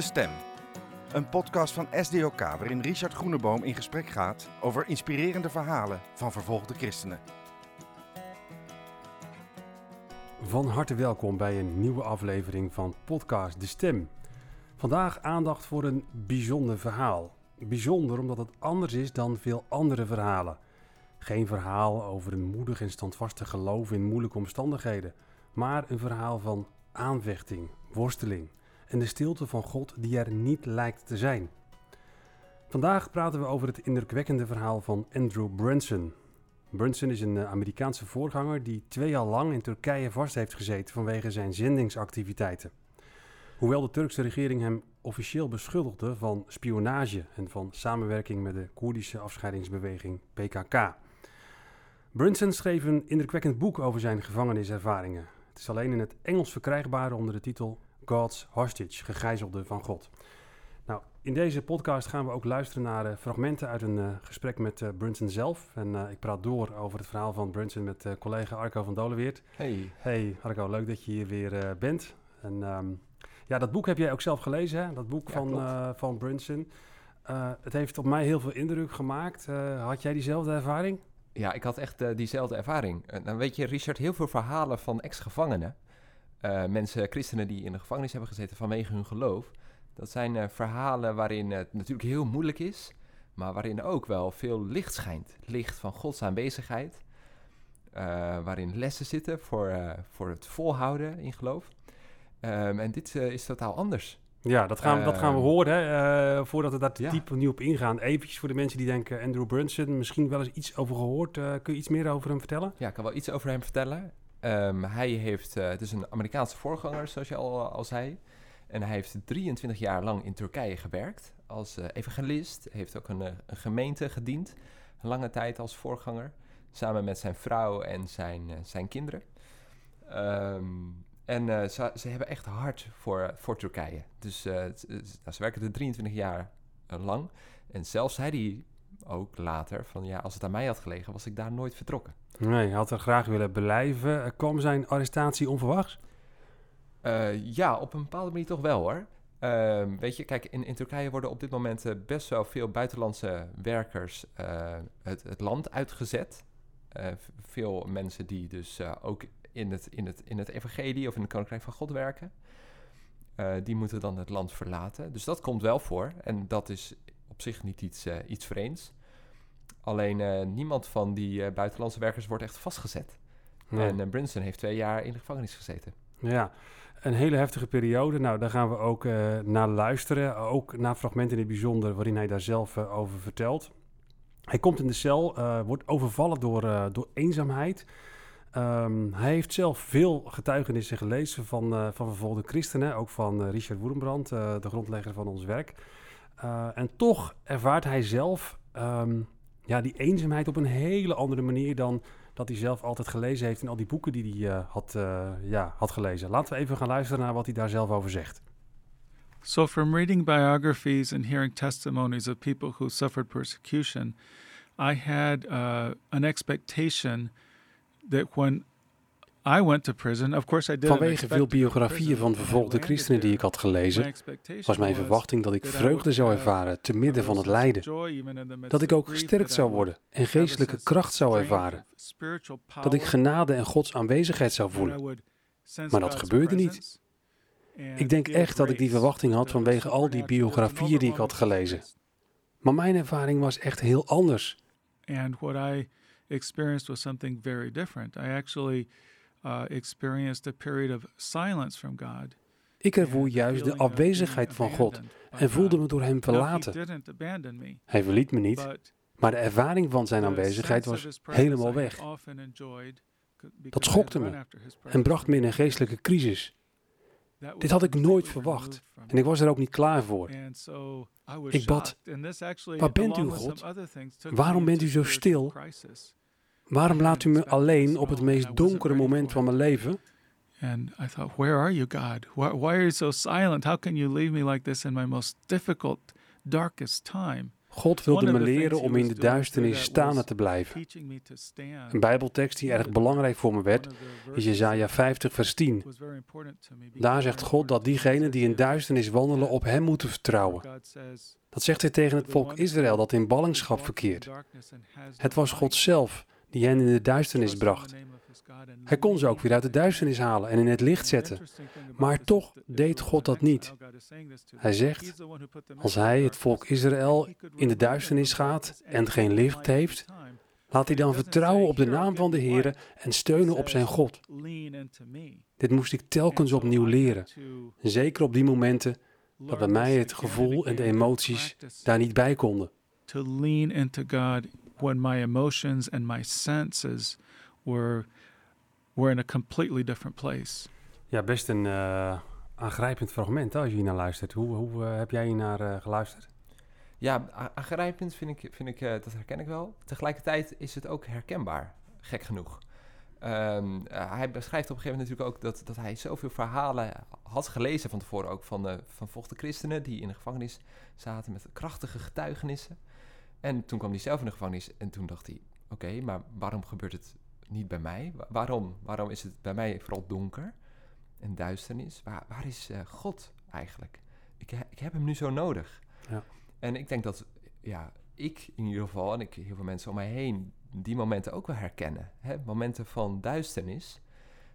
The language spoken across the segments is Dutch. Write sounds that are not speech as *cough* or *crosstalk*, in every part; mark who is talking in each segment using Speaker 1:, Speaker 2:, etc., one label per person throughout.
Speaker 1: De Stem. Een podcast van SDOK waarin Richard Groeneboom in gesprek gaat over inspirerende verhalen van vervolgde christenen.
Speaker 2: Van harte welkom bij een nieuwe aflevering van podcast De Stem. Vandaag aandacht voor een bijzonder verhaal. Bijzonder omdat het anders is dan veel andere verhalen. Geen verhaal over een moedig en standvastig geloof in moeilijke omstandigheden, maar een verhaal van aanvechting, worsteling en de stilte van God die er niet lijkt te zijn. Vandaag praten we over het indrukwekkende verhaal van Andrew Brunson. Brunson is een eh, Amerikaanse voorganger die twee jaar lang in Turkije vast heeft gezeten vanwege zijn zendingsactiviteiten. Hoewel de Turkse regering hem officieel beschuldigde van spionage en van samenwerking met de Koerdische afscheidingsbeweging PKK. Brunson schreef een indrukwekkend boek over zijn gevangeniservaringen. Het is alleen in het Engels verkrijgbaar onder de titel God's Hostage, gegijzelde van God. Nou, in deze podcast gaan we ook luisteren naar uh, fragmenten uit een uh, gesprek met uh, Brunson zelf. En ik praat door over het verhaal van Brunson met collega Arco van Doleweert.
Speaker 3: Hey.
Speaker 2: Hey Arco, leuk dat je hier weer bent. En um, ja, dat boek heb jij ook zelf gelezen, hè? dat boek
Speaker 3: Ja,
Speaker 2: van, van Brunson. het heeft op mij heel veel indruk gemaakt. had jij diezelfde ervaring?
Speaker 3: Ja, ik had echt diezelfde ervaring. Dan weet je, Richard, heel veel verhalen van ex-gevangenen. Uh, mensen, christenen die in de gevangenis hebben gezeten vanwege hun geloof. Dat zijn verhalen waarin het natuurlijk heel moeilijk is, maar waarin ook wel veel licht schijnt. Licht van Gods aanwezigheid. waarin lessen zitten voor, voor het volhouden in geloof. Um, en dit is totaal anders.
Speaker 2: Ja, dat gaan, we, dat gaan we horen. Hè. Voordat we daar ja. diep opnieuw op ingaan. Eventjes voor de mensen die denken... Andrew Brunson, misschien wel eens iets over gehoord. Kun je iets meer over hem vertellen?
Speaker 3: Ja, ik kan wel iets over hem vertellen. Um, hij heeft... Uh, het is een Amerikaanse voorganger, zoals je al, al zei. En hij heeft 23 jaar lang in Turkije gewerkt als evangelist. Heeft ook een, een, gemeente gediend. Lange tijd als voorganger. Samen met zijn vrouw en zijn, zijn kinderen. Um, en ze, ze, hebben echt hard voor, voor Turkije. Dus uh, nou, ze werken er 23 jaar lang. En zelfs hij ook later van ja, als het aan mij had gelegen, was ik daar nooit vertrokken.
Speaker 2: Nee, hij had er graag willen blijven. Kwam zijn arrestatie onverwachts?
Speaker 3: ja, op een bepaalde manier toch wel hoor. Ehm, weet je, kijk, in, in Turkije worden op dit moment best wel veel buitenlandse werkers het, het land uitgezet. veel mensen die dus ook in het, in, het, in het evangelie of in het koninkrijk van God werken. Die moeten dan het land verlaten. Dus dat komt wel voor. En dat is op zich niet iets, uh, iets vreemds. Alleen uh, niemand van die buitenlandse werkers wordt echt vastgezet. Nee. En Brinson heeft twee jaar in de gevangenis gezeten.
Speaker 2: Ja, een hele heftige periode. Nou, daar gaan we ook naar luisteren. Ook naar fragmenten in het bijzonder waarin hij daar zelf over vertelt. Hij komt in de cel, wordt overvallen door, door eenzaamheid. Um, hij heeft zelf veel getuigenissen gelezen van, uh, van vervolgde christenen, ook van uh, Richard Woerenbrand, uh, de grondlegger van ons werk. En toch ervaart hij zelf um, ja, die eenzaamheid op een hele andere manier dan dat hij zelf altijd gelezen heeft in al die boeken die hij had, ja, had gelezen. Laten we even gaan luisteren naar wat hij daar zelf over zegt.
Speaker 4: So, from reading biographies and hearing testimonies of people who suffered persecution, I had an expectation that when I went to prison, of course I did
Speaker 2: Vanwege veel biografieën van vervolgde christenen die ik had gelezen, was mijn verwachting dat ik vreugde zou ervaren te midden van het lijden. Dat ik ook gesterkt zou worden en geestelijke kracht zou ervaren. Dat ik genade en Gods aanwezigheid zou voelen. Maar dat gebeurde niet. Ik denk echt dat ik die verwachting had vanwege al die biografieën die ik had gelezen. Maar mijn ervaring was echt heel anders.
Speaker 4: And what I experienced was something very different. I actually uh, experienced a period of silence from God.
Speaker 2: Ik ervoer juist de afwezigheid van God en voelde me door Hem verlaten. Hij verliet me niet, maar de ervaring van Zijn aanwezigheid was helemaal weg. Dat schokte me en bracht me in een geestelijke crisis. Dit had ik nooit verwacht en ik was er ook niet klaar voor. Ik bad, waar bent u God? Waarom bent u zo stil? Waarom laat u me alleen op het meest donkere moment van mijn leven?
Speaker 4: And I thought, where are you, God? Why, why are you so silent? How can you leave me like this in my most difficult, darkest time?
Speaker 2: God wilde me leren om in de duisternis staande te blijven. Een bijbeltekst die erg belangrijk voor me werd is Jezaja 50 vers 10.
Speaker 4: that was very important to me because
Speaker 2: Daar zegt God dat diegenen die in duisternis wandelen op hem moeten vertrouwen. Dat zegt hij tegen het
Speaker 4: "The
Speaker 2: volk Israël dat in ballingschap verkeert. Het was God zelf die hen in de duisternis bracht. Hij kon ze ook weer uit de duisternis halen en in het licht zetten. Maar toch deed God dat niet. Hij zegt, Als hij het volk Israël in de duisternis gaat en geen licht heeft, laat hij dan vertrouwen op de naam van de Heer en steunen op zijn God. Dit moest ik telkens opnieuw leren. Zeker op die momenten dat bij mij het gevoel en de emoties daar niet bij konden.
Speaker 4: to lean into God when my emotions and my senses were were in a completely different place.
Speaker 2: Ja, best een eh, aangrijpend fragment hè, als je hier naar luistert. Hoe, hoe eh, heb jij hier naar eh, geluisterd?
Speaker 3: Ja, aangrijpend vind ik, vind ik eh, dat herken ik wel. Tegelijkertijd is het ook herkenbaar, gek genoeg. Ehm, eh, hij beschrijft op een gegeven moment natuurlijk ook dat, dat hij zoveel verhalen had gelezen van tevoren ook van, eh van vochte christenen die in de gevangenis zaten met krachtige getuigenissen. En toen kwam hij zelf in de gevangenis en toen dacht hij, oké, maar waarom gebeurt het niet bij mij? Wa- waarom? Waarom is het bij mij vooral donker en duisternis? Waar, waar is eh, God eigenlijk? Ik, ik heb hem nu zo nodig.
Speaker 2: Ja.
Speaker 3: En ik denk dat, ja, ik in ieder geval en ik, heel veel mensen om mij heen die momenten ook wel herkennen. Hè? Momenten van duisternis,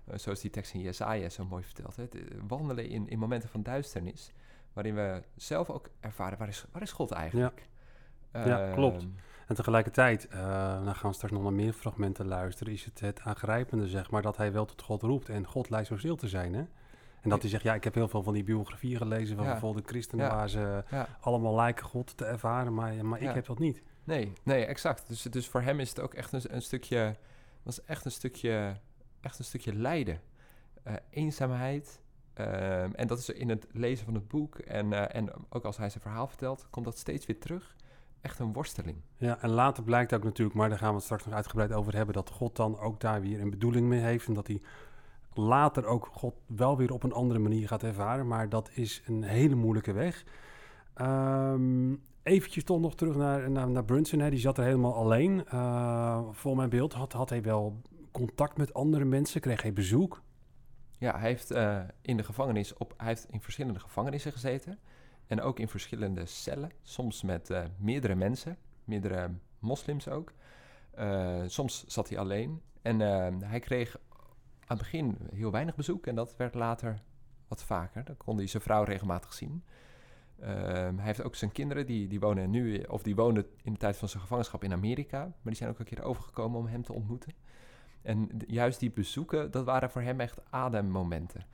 Speaker 3: eh, zoals die tekst in Jesaja zo mooi vertelt. Hè? Het, eh, wandelen in, in momenten van duisternis, waarin we zelf ook ervaren, waar is, waar is God eigenlijk?
Speaker 2: Ja, klopt.
Speaker 3: Ehm,
Speaker 2: En tegelijkertijd, eh dan gaan we straks nog naar meer fragmenten luisteren, is het het aangrijpende, zeg maar, dat hij wel tot God roept. En God lijkt zo stil te zijn, hè? En dat hij zegt, ja, ik heb heel veel van die biografieën gelezen van
Speaker 3: Ja.
Speaker 2: bijvoorbeeld de christenen,
Speaker 3: Ja.
Speaker 2: waar ze
Speaker 3: ja.
Speaker 2: allemaal lijken God te ervaren, maar, maar ik
Speaker 3: Ja.
Speaker 2: heb dat niet.
Speaker 3: Nee, nee, exact. Dus, dus voor hem is het ook echt een, een stukje, was echt een stukje, echt een stukje lijden. Eh, eenzaamheid. ehm, en dat is in het lezen van het boek en, eh, en ook als hij zijn verhaal vertelt, komt dat steeds weer terug. Echt een worsteling.
Speaker 2: Ja, en later blijkt ook natuurlijk, maar daar gaan we het straks nog uitgebreid over hebben, dat God dan ook daar weer een bedoeling mee heeft en dat hij later ook God wel weer op een andere manier gaat ervaren, maar dat is een hele moeilijke weg. Ehm eventjes toch nog terug naar, naar, naar Brunson, hè. die zat er helemaal alleen. Eh voor mijn beeld had, had hij wel contact met andere mensen, kreeg hij bezoek.
Speaker 3: Ja, hij heeft eh, in de gevangenis op, hij heeft in verschillende gevangenissen gezeten. En ook in verschillende cellen. Soms met eh, meerdere mensen, meerdere moslims ook. Eh, soms zat hij alleen. En eh, hij kreeg aan het begin heel weinig bezoek. En dat werd later wat vaker. Dan kon hij zijn vrouw regelmatig zien. Hij heeft ook zijn kinderen, die, die wonen nu, of die woonden in de tijd van zijn gevangenschap in Amerika. Maar die zijn ook een keer overgekomen om hem te ontmoeten. En juist die bezoeken, dat waren voor hem echt ademmomenten.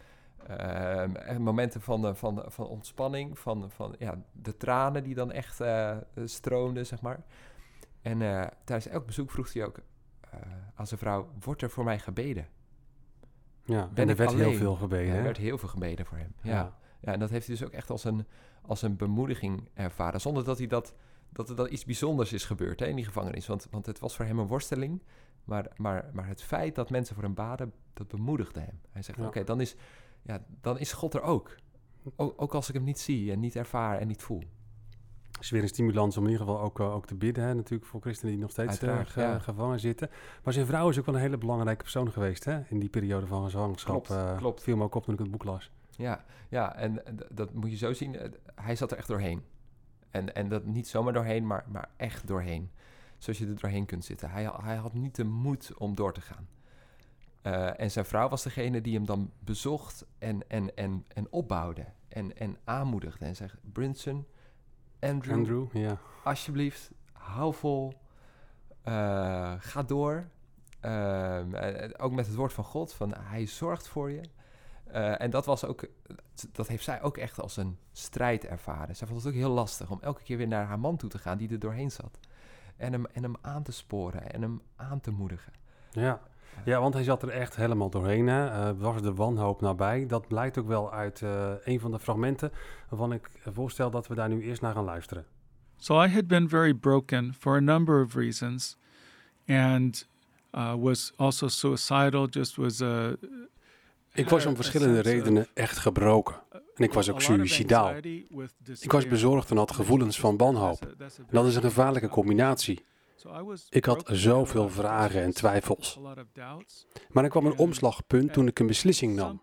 Speaker 3: Ehm, en momenten van, eh, van, van ontspanning, van, van ja, de tranen die dan echt eh, stroomden, zeg maar. En eh, tijdens elk bezoek vroeg hij ook aan zijn vrouw, wordt er voor mij gebeden?
Speaker 2: Ja,
Speaker 3: Ben
Speaker 2: en er werd heel veel gebeden.
Speaker 3: Ja, er werd heel veel gebeden voor hem. Ja.
Speaker 2: Ja.
Speaker 3: Ja, en dat heeft hij dus ook echt als een, als een bemoediging ervaren. Zonder dat, hij dat, dat er iets bijzonders is gebeurd hè, in die gevangenis. Want, want het was voor hem een worsteling. Maar, maar, maar het feit dat mensen voor hem baden, dat bemoedigde hem. Hij zegt,
Speaker 2: Ja.
Speaker 3: oké, dan, is, ja, dan is God er ook. ook. Ook als ik hem niet zie en niet ervaar en niet voel.
Speaker 2: is weer een stimulans om in ieder geval ook, eh, ook te bidden. Hè? Natuurlijk voor christenen die nog steeds ge-
Speaker 3: ja.
Speaker 2: gevangen zitten. Maar zijn vrouw is ook wel een hele belangrijke persoon geweest hè? in die periode van zwangerschap.
Speaker 3: Klopt,
Speaker 2: eh,
Speaker 3: klopt.
Speaker 2: Viel me ook op toen ik het boek las.
Speaker 3: Ja, ja en dat moet je zo zien. Hij zat er echt doorheen. En, en dat niet zomaar doorheen, maar, maar echt doorheen. Zoals je er doorheen kunt zitten. Hij, hij had niet de moed om door te gaan. Eh, en zijn vrouw was degene die hem dan bezocht en, en, en, en opbouwde. En, en aanmoedigde. En zegt, Brinson, Andrew,
Speaker 2: Andrew, ja.
Speaker 3: alsjeblieft, hou vol. eh, ga door. Ehm, eh, ook met het woord van God, van hij zorgt voor je. En dat was ook, dat heeft zij ook echt als een strijd ervaren. Zij vond het ook heel lastig om elke keer weer naar haar man toe te gaan die er doorheen zat. En hem, en hem aan te sporen en hem aan te moedigen.
Speaker 2: Ja. Ja, want hij zat er echt helemaal doorheen. Hè? Eh, was de wanhoop nabij. Dat blijkt ook wel uit eh, een van de fragmenten waarvan ik voorstel dat we daar nu eerst naar gaan luisteren.
Speaker 4: So I had been very broken for a number of reasons, and uh, was also suicidal. Just was a
Speaker 2: Ik was om verschillende redenen echt gebroken. en ik was ook suïcidaal. Ik was bezorgd en had gevoelens van wanhoop. En dat is een gevaarlijke combinatie. Ik had zoveel vragen en twijfels. Maar er kwam een omslagpunt toen ik een beslissing nam.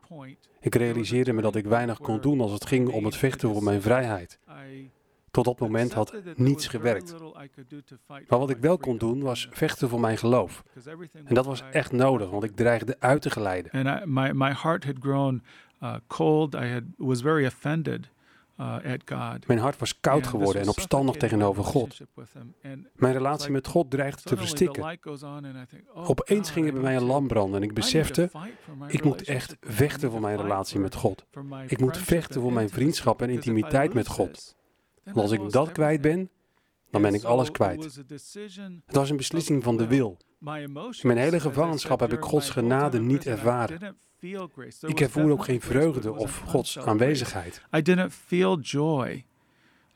Speaker 2: Ik realiseerde me dat ik weinig kon doen als het ging om het vechten voor mijn vrijheid. Tot dat moment had niets gewerkt. Maar wat ik wel kon doen was vechten voor mijn geloof. En dat was echt nodig, want ik dreigde uit te glijden.
Speaker 4: My, my heart had grown uh, cold. I was very offended.
Speaker 2: Mijn hart was koud geworden en opstandig tegenover God. Mijn relatie met God dreigde te verstikken.
Speaker 4: oh,
Speaker 2: Opeens ging er bij mij een lam branden en ik besefte, ik moet echt vechten voor mijn relatie met God. Ik moet vechten voor mijn vriendschap en intimiteit met God. Want als ik dat kwijt ben, dan ben ik alles kwijt. Het was een beslissing van de wil.
Speaker 4: In
Speaker 2: mijn hele gevangenschap heb ik Gods genade niet ervaren. Ik ervoer ook geen vreugde of Gods aanwezigheid.
Speaker 4: I didn't feel joy.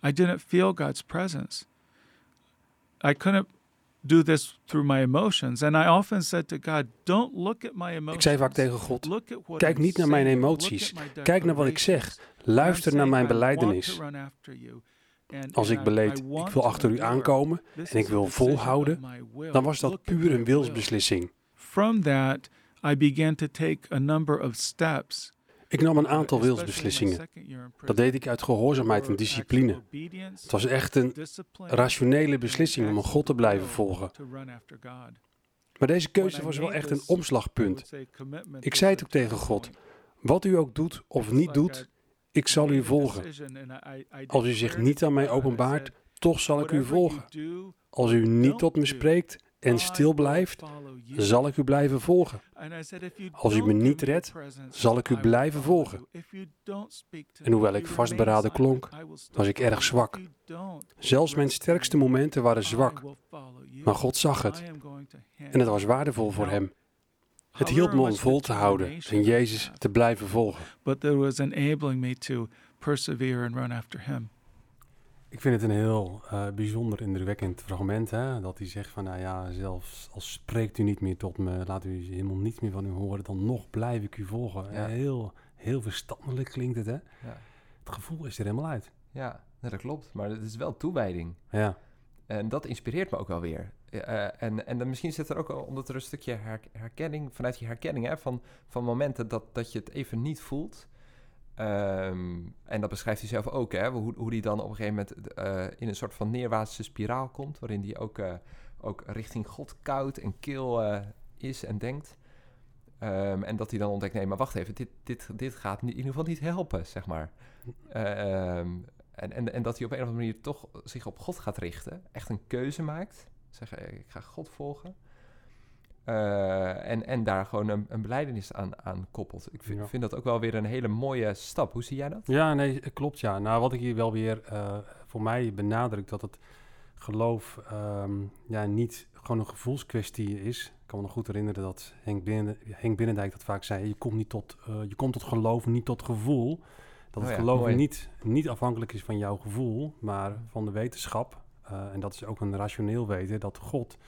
Speaker 4: I didn't feel God's presence. I couldn't do this through my emotions. And I often said to God, don't look at my emotions.
Speaker 2: Ik zei vaak tegen God, kijk niet naar mijn emoties. Kijk naar wat ik zeg. Luister naar mijn beleidenis. Als ik beleed, ik wil achter u aankomen en ik wil volhouden, dan was dat puur een wilsbeslissing.
Speaker 4: From that, I began to take a number of steps.
Speaker 2: Ik nam een aantal wilsbeslissingen. Dat deed ik uit gehoorzaamheid en discipline. Het was echt een rationele beslissing om God te blijven volgen. Maar deze keuze was wel echt een omslagpunt. Ik zei het ook tegen God. Wat u ook doet of niet doet, ik zal u volgen. Als u zich niet aan mij openbaart, toch zal ik u
Speaker 4: "Whatever you
Speaker 2: volgen. Als u niet tot me spreekt en stil blijft,
Speaker 4: follow you."
Speaker 2: zal ik u blijven volgen.
Speaker 4: And I said, "If you
Speaker 2: Als u me niet redt, zal ik u blijven volgen. En hoewel ik vastberaden klonk, was ik erg zwak. Zelfs mijn sterkste momenten waren zwak, maar God zag het en het was waardevol voor hem. Het hielp me om vol te houden en Jezus te blijven volgen.
Speaker 4: But that was enabling me to persevere and run after him.
Speaker 2: Ik vind het een heel eh, bijzonder indrukwekkend fragment. Hè? Dat hij zegt van, nou ja, zelfs als spreekt u niet meer tot me, laat u helemaal niets meer van u horen, dan nog blijf ik u volgen.
Speaker 3: Ja.
Speaker 2: Heel, heel verstandelijk klinkt het, hè?
Speaker 3: Ja,
Speaker 2: Het gevoel is er helemaal uit.
Speaker 3: ja dat klopt. Maar het is wel toewijding.
Speaker 2: Ja,
Speaker 3: En dat inspireert me ook wel weer. Eh, en, en dan misschien zit er ook omdat er een stukje her- herkenning, vanuit je herkenning, hè, van, van momenten dat, dat je het even niet voelt. Ehm, en dat beschrijft hij zelf ook, hè, hoe, hoe hij dan op een gegeven moment eh, in een soort van neerwaartse spiraal komt, waarin hij ook, eh, ook richting God koud en kil is en denkt. Ehm, en dat hij dan ontdekt, nee, maar wacht even, dit, dit, dit gaat in ieder geval niet helpen, zeg maar. Ehm, en, en, en dat hij op een of andere manier toch zich op God gaat richten. Echt een keuze maakt. Zeggen, ik ga God volgen. Eh, en, en daar gewoon een, een beleidenis aan, aan koppelt. Ik vind,
Speaker 2: Ja.
Speaker 3: vind dat ook wel weer een hele mooie stap. Hoe zie jij dat?
Speaker 2: ja nee, het klopt ja. Nou, wat ik hier wel weer eh, voor mij benadrukt, dat het geloof ehm, ja, niet gewoon een gevoelskwestie is. Ik kan me nog goed herinneren dat Henk, Binnen, Henk Binnendijk dat vaak zei. Je komt, niet tot, eh, je komt tot geloof, niet tot gevoel. Dat
Speaker 3: Oh
Speaker 2: het
Speaker 3: ja,
Speaker 2: geloof
Speaker 3: mooi.
Speaker 2: niet, niet afhankelijk is van jouw gevoel, maar van de wetenschap. Eh, en dat is ook een rationeel weten dat God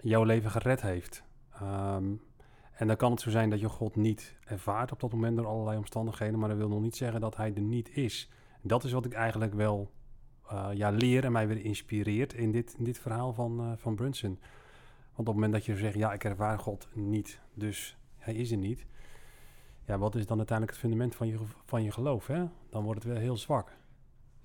Speaker 2: jouw leven gered heeft. Ehm, en dan kan het zo zijn dat je God niet ervaart op dat moment door allerlei omstandigheden, maar dat wil nog niet zeggen dat hij er niet is. Dat is wat ik eigenlijk wel eh, ja, leer en mij weer inspireert in dit, in dit verhaal van, eh, van Brunson. Want op het moment dat je zegt, ja, ik ervaar God niet, dus hij is er niet. Ja, wat is dan uiteindelijk het fundament van je, van je geloof? Hè? Dan wordt het wel heel zwak.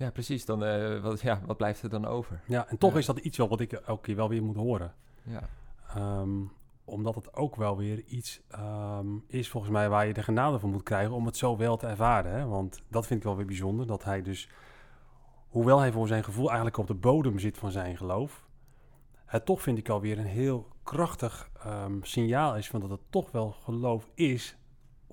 Speaker 3: Ja, precies. Dan, eh, wat, ja, wat blijft er dan over?
Speaker 2: Ja, en toch
Speaker 3: Ja.
Speaker 2: is dat iets wel wat ik elke keer wel weer moet horen.
Speaker 3: Ja,
Speaker 2: Ehm, omdat het ook wel weer iets ehm, is volgens mij waar je de genade voor moet krijgen om het zo wel te ervaren. Hè? Want dat vind ik wel weer bijzonder, dat hij dus, hoewel hij voor zijn gevoel eigenlijk op de bodem zit van zijn geloof, het toch vind ik alweer een heel krachtig ehm, signaal is van dat het toch wel geloof is.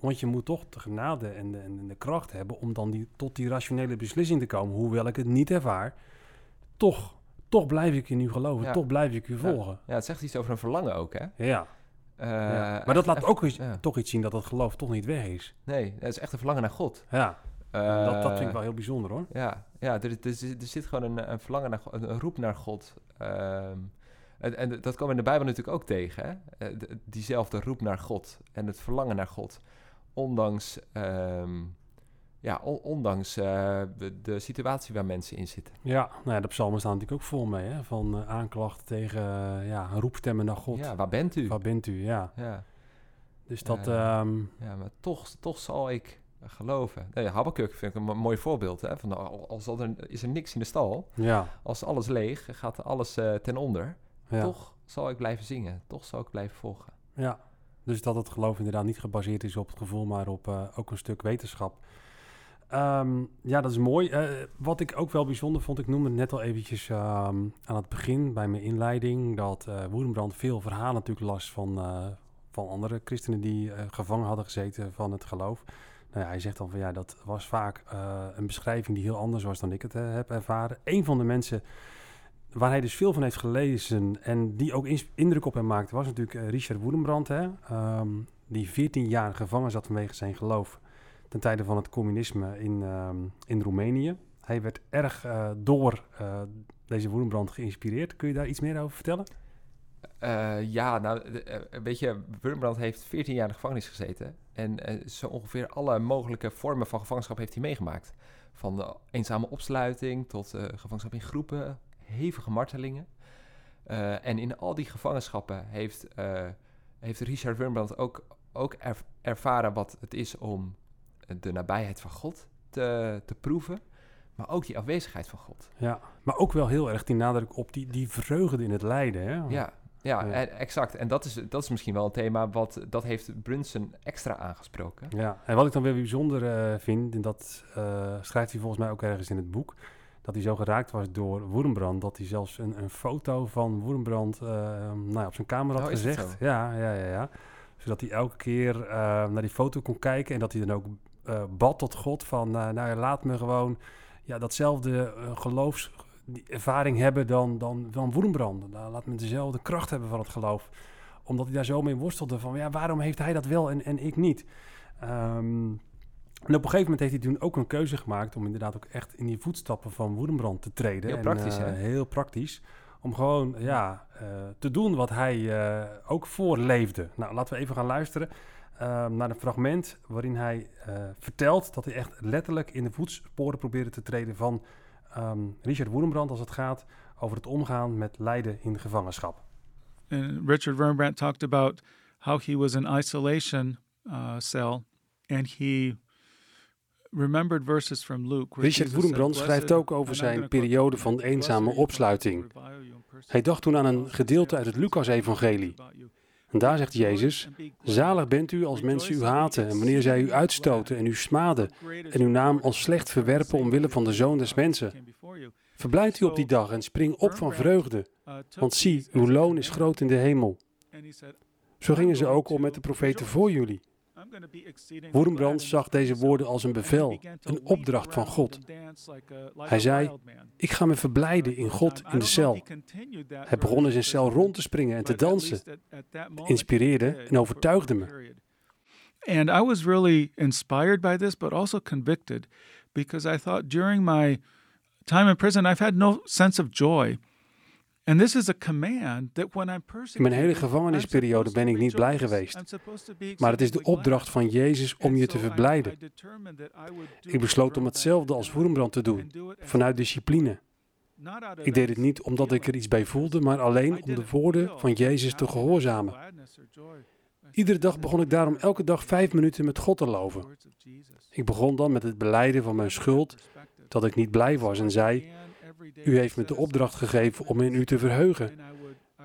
Speaker 2: Want je moet toch de genade en de, en de kracht hebben om dan die, tot die rationele beslissing te komen. Hoewel ik het niet ervaar, toch, toch blijf ik in u geloven,
Speaker 3: Ja.
Speaker 2: toch blijf ik u volgen.
Speaker 3: ja het zegt iets over een verlangen ook, hè?
Speaker 2: Ja.
Speaker 3: Eh,
Speaker 2: Ja. Maar dat laat
Speaker 3: echt-
Speaker 2: ook eens, toch iets zien dat het geloof toch niet weg is.
Speaker 3: Nee, het is echt een verlangen naar God.
Speaker 2: Ja, dat, dat vind ik
Speaker 3: Eh,
Speaker 2: wel heel bijzonder hoor.
Speaker 3: Ja, ja er, er, er zit gewoon een, een verlangen naar God, een, roep naar God. Ehm, en, en dat komen we in de Bijbel natuurlijk ook tegen. Hè? Eh, diezelfde roep naar God en het verlangen naar God. Ondanks ehm, ja, on- ondanks eh, de, situatie waar mensen in zitten.
Speaker 2: Ja, nou ja, de psalmen staan natuurlijk ook vol mee, hè? Van eh, aanklachten tegen, eh, ja, roepstemmen naar God.
Speaker 3: Ja, waar bent u?
Speaker 2: Waar bent u? Ja.
Speaker 3: Ja,
Speaker 2: Dus dat,
Speaker 3: Eh,
Speaker 2: ehm,
Speaker 3: ja maar toch, toch zal ik geloven. Nee, Habakkuk vind ik een mo- mooi voorbeeld. Hè? Van, al- als al er, is er niks in de stal,
Speaker 2: ja,
Speaker 3: als alles leeg, gaat alles ten onder.
Speaker 2: ja,
Speaker 3: Toch zal ik blijven zingen. Toch zal ik blijven volgen.
Speaker 2: ja. Dus dat het geloof inderdaad niet gebaseerd is op het gevoel, maar op eh, ook een stuk wetenschap. Ehm, ja, dat is mooi. Eh, wat ik ook wel bijzonder vond, ik noemde net al eventjes ehm, aan het begin bij mijn inleiding, dat Woerenbrand veel verhalen natuurlijk las van, van andere christenen die gevangen hadden gezeten van het geloof. Nou ja, hij zegt dan van ja, dat was vaak een beschrijving die heel anders was dan ik het heb ervaren. Een van de mensen waar hij dus veel van heeft gelezen en die ook indruk op hem maakte, was natuurlijk eh, Richard Woedenbrand, hè, ehm, die 14 jaar gevangen zat vanwege zijn geloof ten tijde van het communisme in, ehm, in Roemenië. Hij werd erg eh, door eh, deze Woedenbrand geïnspireerd. Kun je daar iets meer over vertellen?
Speaker 3: Ja, nou, weet je, Wurmbrand heeft 14 jaar in de gevangenis gezeten. En zo ongeveer alle mogelijke vormen van gevangenschap heeft hij meegemaakt. Van eenzame opsluiting tot gevangenschap in groepen, hevige martelingen. Eh, en in al die gevangenschappen heeft, eh, heeft Richard Wurmbrand ook, ook erv- ervaren wat het is om de nabijheid van God te, te proeven. Maar ook die afwezigheid van God.
Speaker 2: Ja, maar ook wel heel erg die nadruk op die, die vreugde in het lijden. Hè?
Speaker 3: Ja, ja, exact. En dat is, dat is misschien wel een thema wat dat heeft Brunson extra aangesproken.
Speaker 2: Ja, en wat ik dan weer bijzonder eh, vind, en dat schrijft hij volgens mij ook ergens in het boek, dat hij zo geraakt was door Woerenbrand, dat hij zelfs een, een foto van Woerenbrand eh, nou ja, op zijn kamer had
Speaker 3: Oh,
Speaker 2: gezegd. Ja, ja, ja, ja. Zodat hij elke keer eh, naar die foto kon kijken en dat hij dan ook eh, bad tot God van, nou ja, laat me gewoon ja, datzelfde eh, geloofs die ervaring hebben dan, dan, dan Woerenbrand. Nou, laat me dezelfde kracht hebben van het geloof. Omdat hij daar zo mee worstelde van, ja, waarom heeft hij dat wel en, en ik niet? Ehm, en op een gegeven moment heeft hij toen ook een keuze gemaakt om inderdaad ook echt in die voetstappen van Woedenbrand te treden.
Speaker 3: Heel
Speaker 2: En,
Speaker 3: praktisch,
Speaker 2: eh,
Speaker 3: hè?
Speaker 2: Heel praktisch. Om gewoon ja, eh, te doen wat hij eh, ook voorleefde. Nou, laten we even gaan luisteren ehm, naar een fragment waarin hij eh, vertelt dat hij echt letterlijk in de voetsporen probeerde te treden van ehm, Richard Woedenbrand als het gaat over het omgaan met lijden in gevangenschap.
Speaker 4: And Richard Rembrandt talked about how he was in isolation uh, cell and he remembered verses from Luke.
Speaker 2: Richard Woedenbrand schrijft
Speaker 4: "Blessed-
Speaker 2: ook over zijn periode van eenzame opsluiting. Hij dacht toen aan een gedeelte uit het Lucas-evangelie. En daar zegt Jezus, zalig bent u als mensen u haten en wanneer zij u uitstoten en u smaden en uw naam als slecht verwerpen omwille van de Zoon des Mensen. Verblijd u op die dag en spring op van vreugde, want zie, uw loon is groot in de hemel. Zo gingen ze ook om met de profeten voor jullie. Woerenbrand zag deze woorden als een bevel, een opdracht van God. Hij zei, Ik ga me verblijden in God in de cel. Hij begon in zijn cel rond te springen en te dansen, inspireerde en overtuigde me.
Speaker 4: And I was really inspired by this, but also convicted because I thought during my time in prison, I've had no sense of joy.
Speaker 2: In mijn hele gevangenisperiode ben ik niet blij geweest. Maar het is de opdracht van Jezus om je te verblijden. Ik besloot om hetzelfde als Woerenbrand te doen, vanuit discipline. Ik deed het niet omdat ik er iets bij voelde, maar alleen om de woorden van Jezus te gehoorzamen. Iedere dag begon ik daarom elke dag vijf minuten met God te loven. Ik begon dan met het beleiden van mijn schuld, dat ik niet blij was en zei, u heeft me de opdracht gegeven om in u te verheugen.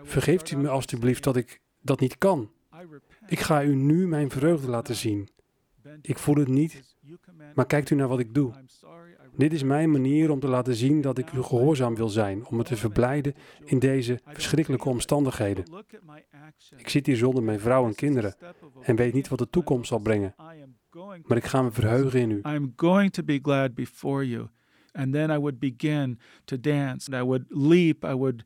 Speaker 2: Vergeeft u me alstublieft dat ik dat niet kan. Ik ga u nu mijn vreugde laten zien. Ik voel het niet, maar kijkt u naar wat ik doe. Dit is mijn manier om te laten zien dat ik u gehoorzaam wil zijn, om me te verblijden in deze verschrikkelijke omstandigheden. Ik zit hier zonder mijn vrouw en kinderen en weet niet wat de toekomst zal brengen, maar ik ga me verheugen in u.
Speaker 4: And then I would begin to dance. I would leap. I would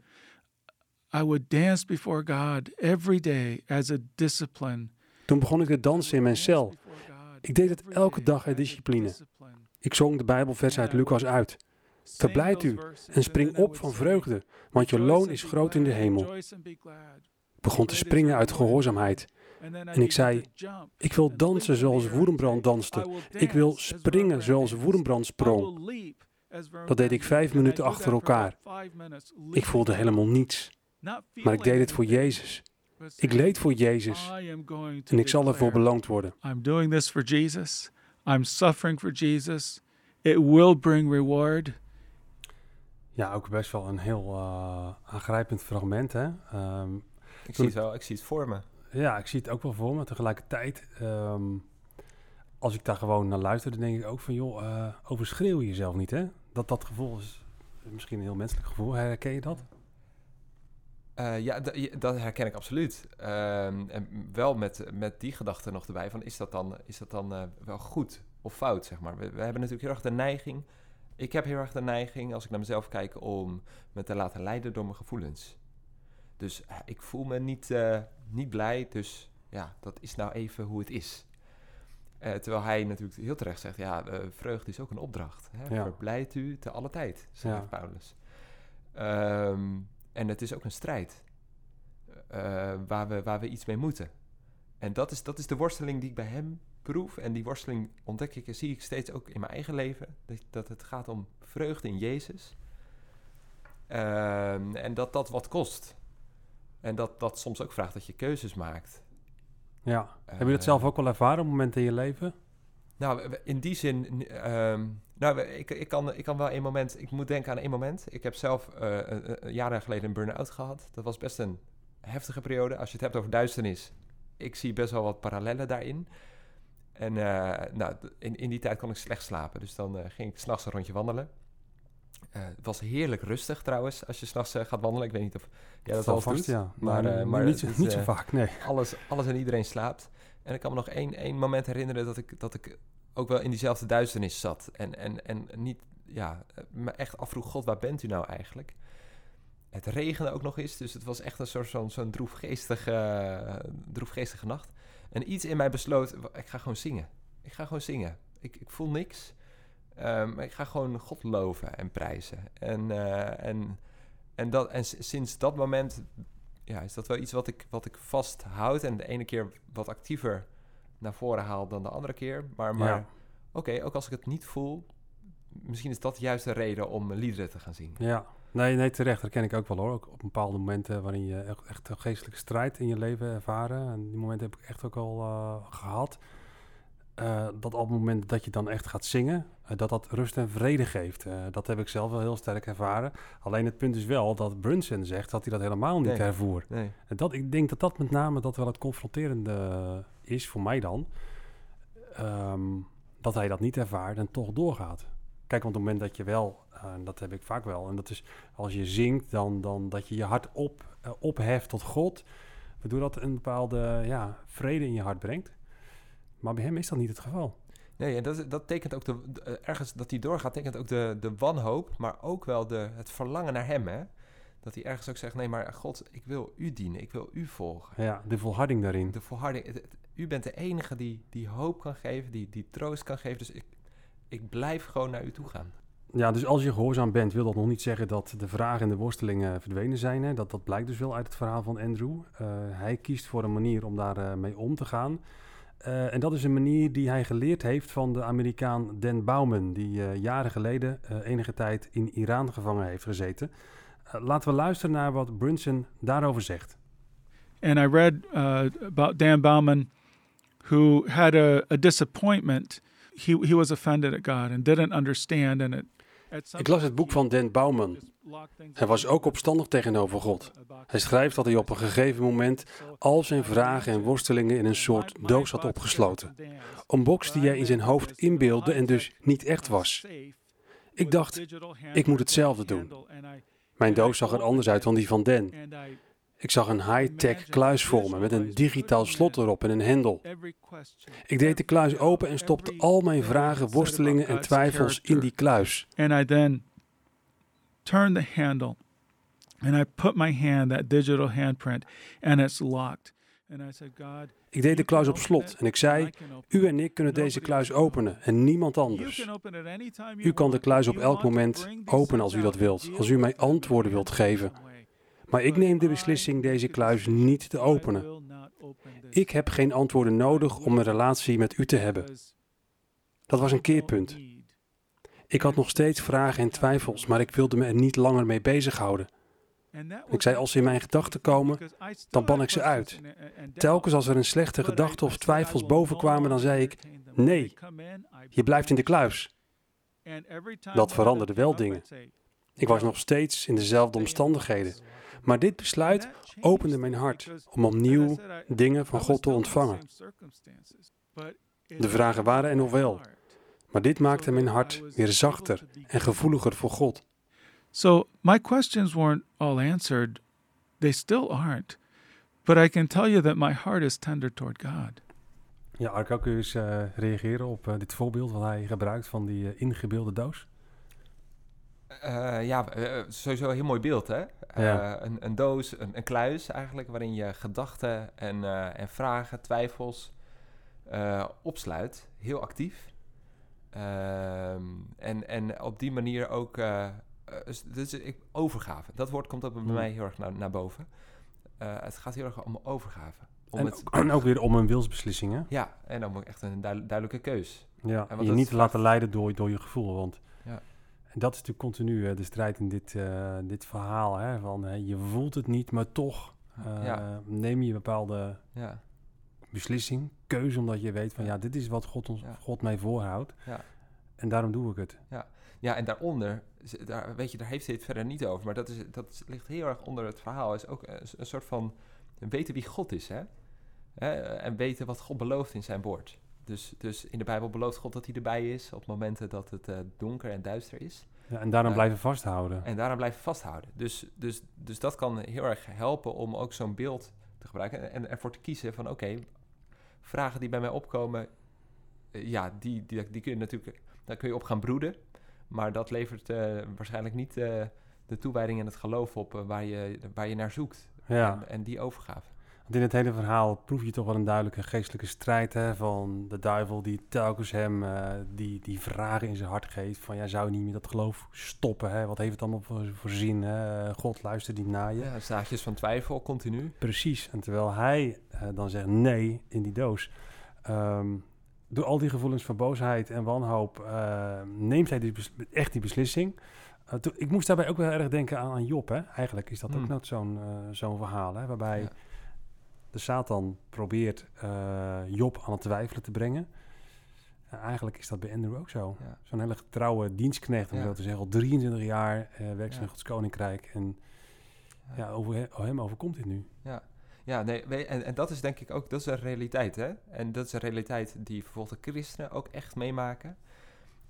Speaker 4: I would dance before God every day as a discipline.
Speaker 2: Toen begon ik te dansen in mijn cel. Ik deed het elke dag uit discipline. Ik zong de Bijbelvers uit Lucas uit. Verblijd u en spring op van vreugde, want je loon is groot in de hemel. Ik begon te springen uit gehoorzaamheid. En ik zei, ik wil dansen zoals Woerenbrand danste. Ik wil springen zoals Woerenbrand sprong. Dat deed ik vijf minuten achter elkaar. Ik voelde helemaal niets. Maar ik deed het voor Jezus. Ik leed voor Jezus. En ik zal ervoor beloond worden.
Speaker 4: I'm doing this for Jesus. I'm suffering for Jesus. It will bring reward.
Speaker 2: Ja, ook best wel een heel uh, aangrijpend fragment. Hè? Um,
Speaker 3: ik, zie het wel, ik zie het voor me.
Speaker 2: Ja, ik zie het ook wel voor me. Tegelijkertijd, um, als ik daar gewoon naar luister, dan denk ik ook van... joh, uh, overschreeuw je jezelf niet, hè? Dat dat gevoel is misschien een heel menselijk gevoel. Herken je dat?
Speaker 3: Uh, ja, dat herken ik absoluut. Um, en wel met, met die gedachte nog erbij van... is dat dan, is dat dan uh, wel goed of fout, zeg maar? We, we hebben natuurlijk heel erg de neiging... Ik heb heel erg de neiging, als ik naar mezelf kijk... om me te laten leiden door mijn gevoelens. Dus ik voel me niet, niet blij, dus ja, dat is nou even hoe het is. Terwijl hij natuurlijk heel terecht zegt... ja, vreugde is ook een opdracht. Hè? Ja. Verblijdt u te alle tijd, ja. Paulus. Um, en het is ook een strijd uh, waar, we, waar we iets mee moeten. En dat is, dat is de worsteling die ik bij hem proef. En die worsteling ontdek ik en zie ik steeds ook in mijn eigen leven. Dat, dat het gaat om vreugde in Jezus. Uh, en dat dat wat kost. En dat dat soms ook vraagt dat je keuzes maakt.
Speaker 2: Ja. Heb je dat zelf ook wel ervaren op momenten in je leven?
Speaker 3: Nou, in die zin, um, nou, ik, ik, kan, ik kan wel een moment, ik moet denken aan één moment. Ik heb zelf uh, jaren geleden een burn-out gehad. Dat was best een heftige periode. Als je het hebt over duisternis, ik zie best wel wat parallellen daarin. En uh, nou, in, in die tijd kon ik slecht slapen. Dus dan uh, ging ik s'nachts een rondje wandelen. Uh, het was heerlijk rustig trouwens, als je s'nachts uh, gaat wandelen. Ik weet niet of jij dat al
Speaker 2: vast,
Speaker 3: doet.
Speaker 2: Ja. Maar, maar, maar niet, het, niet zo vaak, nee.
Speaker 3: Alles, alles en iedereen slaapt. En ik kan me nog één, één moment herinneren dat ik, dat ik ook wel in diezelfde duisternis zat. En, en, en niet, ja, me echt afvroeg, god, waar bent u nou eigenlijk? Het regende ook nog eens, dus het was echt een soort zo'n zo'n droefgeestige, droefgeestige nacht. En iets in mij besloot, ik ga gewoon zingen. Ik ga gewoon zingen. Ik, ik voel niks, um, maar ik ga gewoon God loven en prijzen. En, uh, en, en, dat, en sinds dat moment ja, is dat wel iets wat ik, wat ik vasthoud. En de ene keer wat actiever naar voren haal dan de andere keer. Maar, maar ja. oké, ook als ik het niet voel, misschien is dat juist de reden om liederen te gaan zien.
Speaker 2: Ja, nee, nee terecht. Dat ken ik ook wel hoor. Ook op bepaalde momenten waarin je echt, echt een geestelijke strijd in je leven ervaren. En die momenten heb ik echt ook al uh, gehad. Uh, dat op het moment dat je dan echt gaat zingen, uh, dat dat rust en vrede geeft. Uh, dat heb ik zelf wel heel sterk ervaren. Alleen het punt is wel dat Brunson zegt dat hij dat helemaal niet
Speaker 3: nee.
Speaker 2: ervoer.
Speaker 3: Nee.
Speaker 2: En dat, ik denk dat dat met name dat wel het confronterende is voor mij dan. Um, dat hij dat niet ervaart en toch doorgaat. Kijk, want op het moment dat je wel, en dat heb ik vaak wel, en dat is als je zingt, dan, dan dat je je hart op, opheft tot God, waardoor dat een bepaalde ja, vrede in je hart brengt. Maar bij hem is dat niet het geval.
Speaker 3: Nee, en dat, dat tekent ook de, de, ergens dat hij doorgaat, tekent ook de, de wanhoop, maar ook wel de, het verlangen naar hem. Hè? Dat hij ergens ook zegt: Nee, maar God, ik wil u dienen, ik wil u volgen.
Speaker 2: Ja, de volharding daarin.
Speaker 3: De volharding. Het, het, u bent de enige die, die hoop kan geven, die, die troost kan geven. Dus ik, ik blijf gewoon naar u toe gaan.
Speaker 2: Ja, dus als je gehoorzaam bent, wil dat nog niet zeggen dat de vragen en de worstelingen verdwenen zijn. Hè? Dat, dat blijkt dus wel uit het verhaal van Andrew. Uh, hij kiest voor een manier om daarmee uh, mee om te gaan. Uh, en dat is een manier die hij geleerd heeft van de Amerikaan Dan Bowman, die uh, jaren geleden uh, enige tijd in Iran gevangen heeft gezeten. laten we luisteren naar wat Brunson daarover zegt.
Speaker 4: And I read about Dan Bowman, who had a, a disappointment. He, he was offended at God and didn't understand. And it,
Speaker 2: Ik las het boek van Dan Bowman. Hij was ook opstandig tegenover God. Hij schrijft dat hij op een gegeven moment al zijn vragen en worstelingen in een soort doos had opgesloten. Een box die hij in zijn hoofd inbeelde en dus niet echt was. Ik dacht, ik moet hetzelfde doen. Mijn doos zag er anders uit dan die van Dan. Ik zag een high-tech kluis voor me met een digitaal slot erop en een hendel. Ik deed de kluis open en stopte al mijn vragen, worstelingen en twijfels in die kluis.
Speaker 4: And I then turned the handle and I put my hand, that digital handprint, and it's locked.
Speaker 2: Ik deed de kluis op slot en ik zei, u en ik kunnen deze kluis openen en niemand anders. U kan de kluis op elk moment openen als u dat wilt, als u mij antwoorden wilt geven. Maar ik neem de beslissing deze kluis niet te openen. Ik heb geen antwoorden nodig om een relatie met u te hebben. Dat was een keerpunt. Ik had nog steeds vragen en twijfels, maar ik wilde me er niet langer mee bezighouden. Ik zei, als ze in mijn gedachten komen, dan ban ik ze uit. Telkens als er een slechte gedachte of twijfels bovenkwamen, dan zei ik, nee, je blijft in de kluis. Dat veranderde wel dingen. Ik was nog steeds in dezelfde omstandigheden. Maar dit besluit opende mijn hart om opnieuw dingen van God te ontvangen. De vragen waren er nog wel, maar dit maakte mijn hart weer zachter en gevoeliger voor God.
Speaker 4: So my questions weren't all answered. They still aren't. But I can tell you that my heart is tender toward God.
Speaker 2: Ja, Arco, kun je eens uh, reageren op uh, dit voorbeeld wat hij gebruikt van die uh, ingebeelde doos?
Speaker 3: Ja, sowieso een heel mooi beeld, hè? Ja. Een, een, doos, een, een, kluis eigenlijk, waarin je gedachten en, en vragen, twijfels opsluit. Heel actief. Ehm, en, en op die manier ook dus, dus ik, overgave. Dat woord komt ook bij hmm. mij heel erg naar, naar boven. Het gaat heel erg om overgave. Om
Speaker 2: en,
Speaker 3: het, *clears throat*
Speaker 2: en ook weer om een wilsbeslissing, hè?
Speaker 3: Ja, en dan echt een duidelijke keus.
Speaker 2: Ja, en je niet te laten leiden door, door je gevoel. Want. En dat is natuurlijk continu de strijd in dit, uh, dit verhaal. Hè, van je voelt het niet, maar toch ja. neem je een bepaalde ja. beslissing, keuze, omdat je weet van ja, dit is wat God, ons, God mij voorhoudt. Ja. En daarom doe ik het.
Speaker 3: Ja, ja en daaronder daar, weet je, daar heeft hij het verder niet over. Maar dat, is, dat ligt heel erg onder het verhaal. Is ook een, een soort van weten wie God is, hè? En weten wat God belooft in zijn woord. Dus, dus in de Bijbel belooft God dat hij erbij is op momenten dat het uh, donker en duister is.
Speaker 2: Ja, en daarom uh, blijven vasthouden.
Speaker 3: En daarom blijven vasthouden. Dus, dus, dus dat kan heel erg helpen om ook zo'n beeld te gebruiken. En ervoor te kiezen van oké, vragen die bij mij opkomen, uh, ja, die, die, die kun je natuurlijk, daar kun je op gaan broeden. Maar dat levert waarschijnlijk niet de toewijding en het geloof op waar, je, waar je naar zoekt. Ja. En, en, die overgave.
Speaker 2: Want in het hele verhaal proef je toch wel een duidelijke geestelijke strijd hè, van de duivel die telkens hem die, die vragen in zijn hart geeft. Van ja, zou je niet meer dat geloof stoppen? Hè? Wat heeft het allemaal voor, voor zin? Hè? God luistert niet naar je.
Speaker 3: Ja, zaadjes van twijfel continu.
Speaker 2: Precies. En terwijl hij dan zegt nee in die doos. Um, door al die gevoelens van boosheid en wanhoop uh, neemt hij dus echt die beslissing. Uh, ik moest daarbij ook wel erg denken aan, aan Job. Hè? Eigenlijk is dat ook hmm. net zo'n uh, zo'n verhaal. Hè? Waarbij ja. De Satan probeert Job aan het twijfelen te brengen. eigenlijk is dat bij Andrew ook zo. Ja. Zo'n hele getrouwe dienstknecht, om ja. zo te zeggen. Al 23 jaar werkt in Gods Koninkrijk. En ja, over hem overkomt dit nu.
Speaker 3: Ja. Ja, nee, en, en dat is denk ik ook, dat is een realiteit, hè? En dat is een realiteit die vervolgens de christenen ook echt meemaken.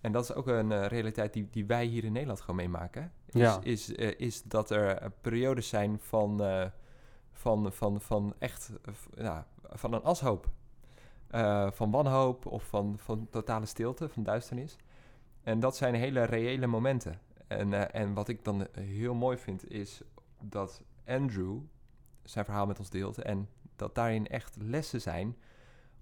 Speaker 3: En dat is ook een uh, realiteit die, die wij hier in Nederland gewoon meemaken. Is, ja. is, uh, is dat er uh, periodes zijn van, van, van, van echt van een ashoop. van wanhoop of van, van totale stilte, van duisternis. En dat zijn hele reële momenten. En, en wat ik dan heel mooi vind is dat Andrew zijn verhaal met ons deelt. En dat daarin echt lessen zijn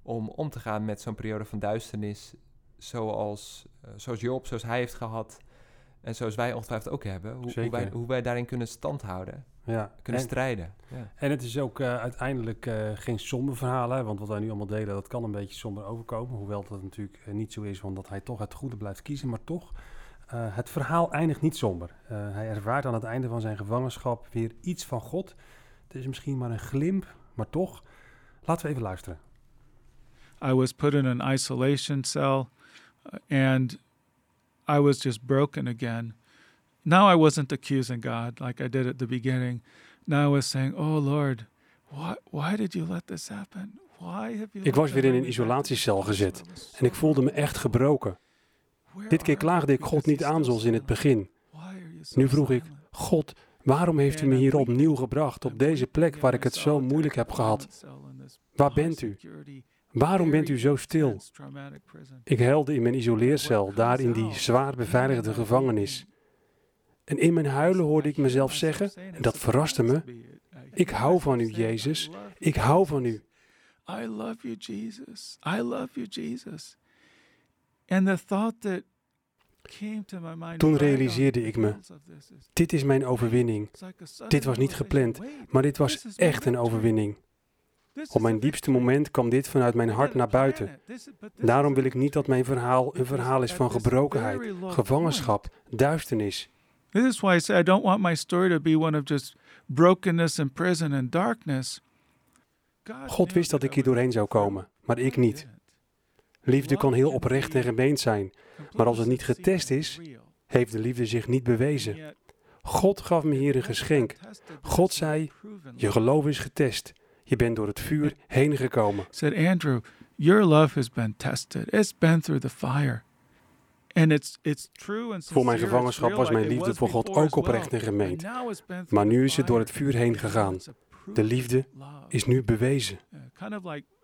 Speaker 3: om om te gaan met zo'n periode van duisternis. Zoals, uh, zoals Job, zoals hij heeft gehad. En zoals wij ongetwijfeld ook hebben. Hoe, hoe, wij, hoe wij daarin kunnen standhouden. Ja. Kunnen strijden. Ja.
Speaker 2: En het is ook uh, uiteindelijk uh, geen somber verhaal. Hè? Want wat wij nu allemaal delen, dat kan een beetje somber overkomen. Hoewel dat natuurlijk niet zo is, omdat hij toch het goede blijft kiezen. Maar toch, het verhaal eindigt niet somber. hij ervaart aan het einde van zijn gevangenschap weer iets van God Het is misschien maar een glimp, maar toch. Laten we even luisteren.
Speaker 4: I was put in an isolation cell and I was just broken again. Now I wasn't accusing God like I did at the beginning. Now I was saying, "Oh Lord, why why did you let this happen? Why have you
Speaker 2: Ik was weer in een isolatiecel gezet en ik voelde me echt gebroken. Dit keer klaagde ik God niet aan zoals in het begin. Nu vroeg ik: God, Waarom heeft u me hier opnieuw gebracht, op deze plek waar ik het zo moeilijk heb gehad? Waar bent u? Waarom bent u zo stil? Ik huilde in mijn isoleercel, daar in die zwaar beveiligde gevangenis. En in mijn huilen hoorde ik mezelf zeggen, en dat verraste me, ik hou van u, Jezus, ik hou van u.
Speaker 4: I love you, Jesus. I love you, Jesus. And the thought that
Speaker 2: toen realiseerde ik me, dit is mijn overwinning. Dit was niet gepland, maar dit was echt een overwinning. Op mijn diepste moment kwam dit vanuit mijn hart naar buiten. Daarom wil ik niet dat mijn verhaal een verhaal is van gebrokenheid, gevangenschap, duisternis.
Speaker 4: This is why I say I don't want my story to be one of just brokenness and prison and darkness.
Speaker 2: God wist dat ik hier doorheen zou komen, maar ik niet. Liefde kan heel oprecht en gemeend zijn, maar als het niet getest is, heeft de liefde zich niet bewezen. God gaf me hier een geschenk. God zei: Je geloof is getest. Je bent door het vuur heen gekomen.
Speaker 4: Said Andrew, your love has been tested. It's been through the fire. And it's, it's true and
Speaker 2: Voor mijn gevangenschap was mijn liefde voor God ook oprecht en gemeend. Maar nu is het door het vuur heen gegaan. De liefde is nu bewezen.
Speaker 4: Uh,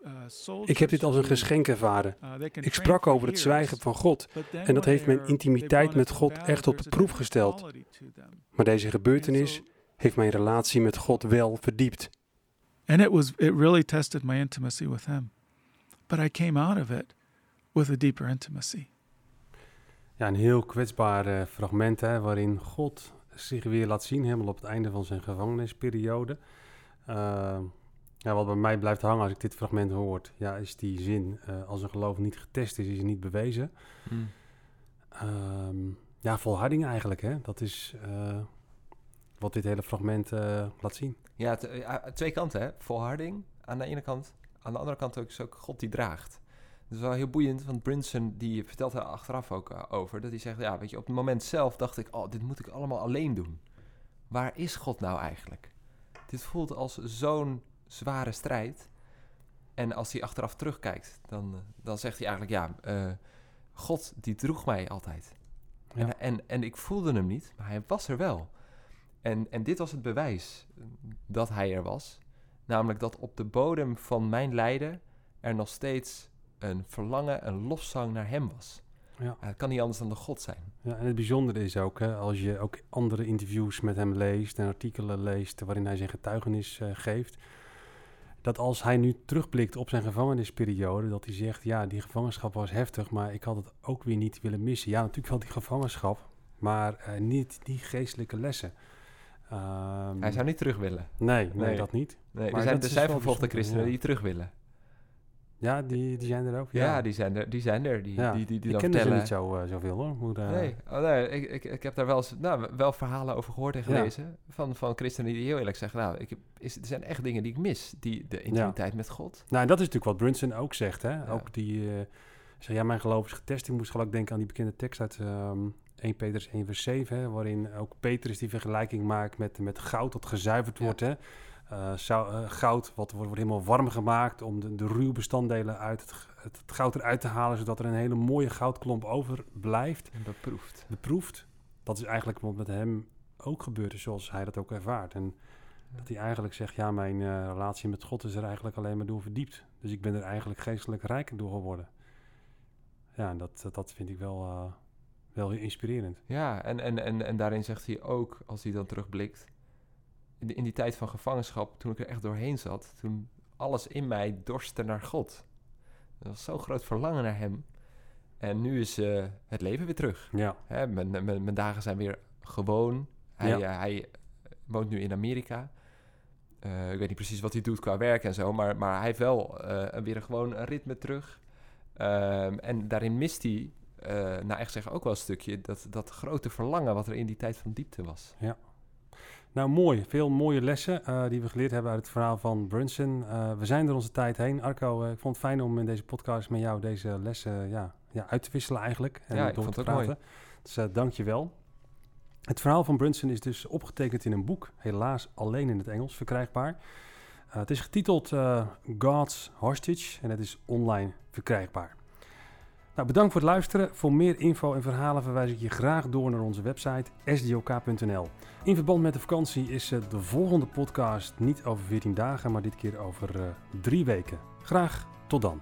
Speaker 4: uh,
Speaker 2: Ik heb dit als een
Speaker 4: soldiers
Speaker 2: geschenk ervaren.
Speaker 4: uh,
Speaker 2: Ik sprak over het zwijgen van God, en dat heeft mijn intimiteit met God echt op de proef gesteld. maar deze gebeurtenis heeft mijn relatie met God wel verdiept.
Speaker 4: And it was it really tested my intimacy with him. But I came out of it with a deeper intimacy.
Speaker 2: Ja, een heel kwetsbaar eh, fragment hè, waarin God zich weer laat zien, helemaal op het einde van zijn gevangenisperiode. Eh, ja, wat bij mij blijft hangen als ik dit fragment hoor, ja, is die zin, eh, als een geloof niet getest is, is het niet bewezen.
Speaker 3: Hmm.
Speaker 2: Ehm, ja, volharding eigenlijk, hè. Dat is eh, wat dit hele fragment laat zien.
Speaker 3: Ja, twee kanten, hè. Volharding aan de ene kant. Aan de andere kant ook, is ook God die draagt. Dat is wel heel boeiend, want Brinson die vertelt daar achteraf ook eh, over. Dat hij zegt, ja, weet je, op het moment zelf dacht ik... oh, dit moet ik allemaal alleen doen. Waar is God nou eigenlijk? Dit voelt als zo'n zware strijd. En als hij achteraf terugkijkt, dan, eh, dan zegt hij eigenlijk... ja, eh, God die droeg mij altijd.
Speaker 2: Ja.
Speaker 3: En, en, en ik voelde hem niet, maar hij was er wel. En, en dit was het bewijs dat hij er was. Namelijk dat op de bodem van mijn lijden er nog steeds een verlangen, een lofzang naar hem was.
Speaker 2: Ja.
Speaker 3: het kan niet anders dan de God zijn.
Speaker 2: Ja, en het bijzondere is ook, hè, als je ook andere interviews met hem leest en artikelen leest waarin hij zijn getuigenis eh, geeft, dat als hij nu terugblikt op zijn gevangenisperiode, dat hij zegt, ja, die gevangenschap was heftig, maar ik had het ook weer niet willen missen. Ja, natuurlijk wel die gevangenschap, maar eh, niet die geestelijke lessen. Ehm,
Speaker 3: Hij zou niet terug willen.
Speaker 2: nee, nee,
Speaker 3: Nee.
Speaker 2: dat niet.
Speaker 3: Nee, er zijn, er zijn vervolgde christenen
Speaker 2: ja.
Speaker 3: die terug willen.
Speaker 2: Ja, die, die zijn er ook.
Speaker 3: Ja, die, zijn er, die zijn er. Die,
Speaker 2: Ja,
Speaker 3: die, die, die
Speaker 2: ik
Speaker 3: dan
Speaker 2: ken ze
Speaker 3: vertellen...
Speaker 2: niet zo, eh, zoveel hoor. Moet, eh,
Speaker 3: Nee, oh, nee ik, ik, ik heb daar wel, eens, nou, wel verhalen over gehoord en
Speaker 2: Ja.
Speaker 3: gelezen. Van, van christenen die heel eerlijk zeggen... Nou, ik heb, is, er zijn echt dingen die ik mis. Die, de intimiteit met God.
Speaker 2: Nou, en dat is natuurlijk wat Brunson ook zegt. Hè? Ook die eh zegt, ja, mijn geloof is getest. Ik moest gelijk denken aan die bekende tekst uit ehm 1 Petrus 1 vers 7. Hè? Waarin ook Petrus die vergelijking maakt met, met goud dat gezuiverd wordt. Hè? Eh, zou- eh, goud wat wordt, wordt helemaal warm gemaakt om de, de ruwe bestanddelen uit het, het, het goud eruit te halen. Zodat er een hele mooie goudklomp overblijft.
Speaker 3: En beproefd.
Speaker 2: Beproefd. Dat is eigenlijk wat met hem ook gebeurd is zoals hij dat ook ervaart. En dat hij eigenlijk zegt, ja, mijn eh, relatie met God is er eigenlijk alleen maar door verdiept. Dus ik ben er eigenlijk geestelijk rijker door geworden. Ja, en dat, dat, dat vind ik wel, wel inspirerend.
Speaker 3: Ja, en, en, en, en daarin zegt hij ook, als hij dan terugblikt... In, die- in die tijd van gevangenschap, toen ik er echt doorheen zat... toen alles in mij dorste naar God. Er was zo'n groot verlangen naar hem. En nu is eh, het leven weer terug.
Speaker 2: Ja,
Speaker 3: Hè, mijn, mijn, mijn dagen zijn weer gewoon. Hij,
Speaker 2: Ja.
Speaker 3: eh, hij woont nu in Amerika. Eh, ik weet niet precies wat hij doet qua werk en zo, maar, maar hij heeft wel eh, weer een, gewoon een ritme terug. Ehm, en daarin mist hij, eh nou echt zeggen, ook wel een stukje dat, dat grote verlangen wat er in die tijd van diepte was.
Speaker 2: Nou mooi. Veel mooie lessen eh, die we geleerd hebben uit het verhaal van Brunson. Eh, we zijn door onze tijd heen. Arco, eh, ik vond het fijn om in deze podcast met jou deze lessen ja, ja, uit te wisselen eigenlijk. En
Speaker 3: Ja, ik
Speaker 2: door te
Speaker 3: het ook mooi.
Speaker 2: praten. Dus dank je wel. Het verhaal van Brunson is dus opgetekend in een boek. Helaas alleen in het Engels verkrijgbaar. Het is getiteld God's Hostage en het is online verkrijgbaar. Nou, bedankt voor het luisteren. Voor meer info en verhalen verwijs ik je graag door naar onze website sdok.nl. In verband met de vakantie is eh, de volgende podcast niet over 14 dagen, maar dit keer over eh, drie weken. Graag tot dan.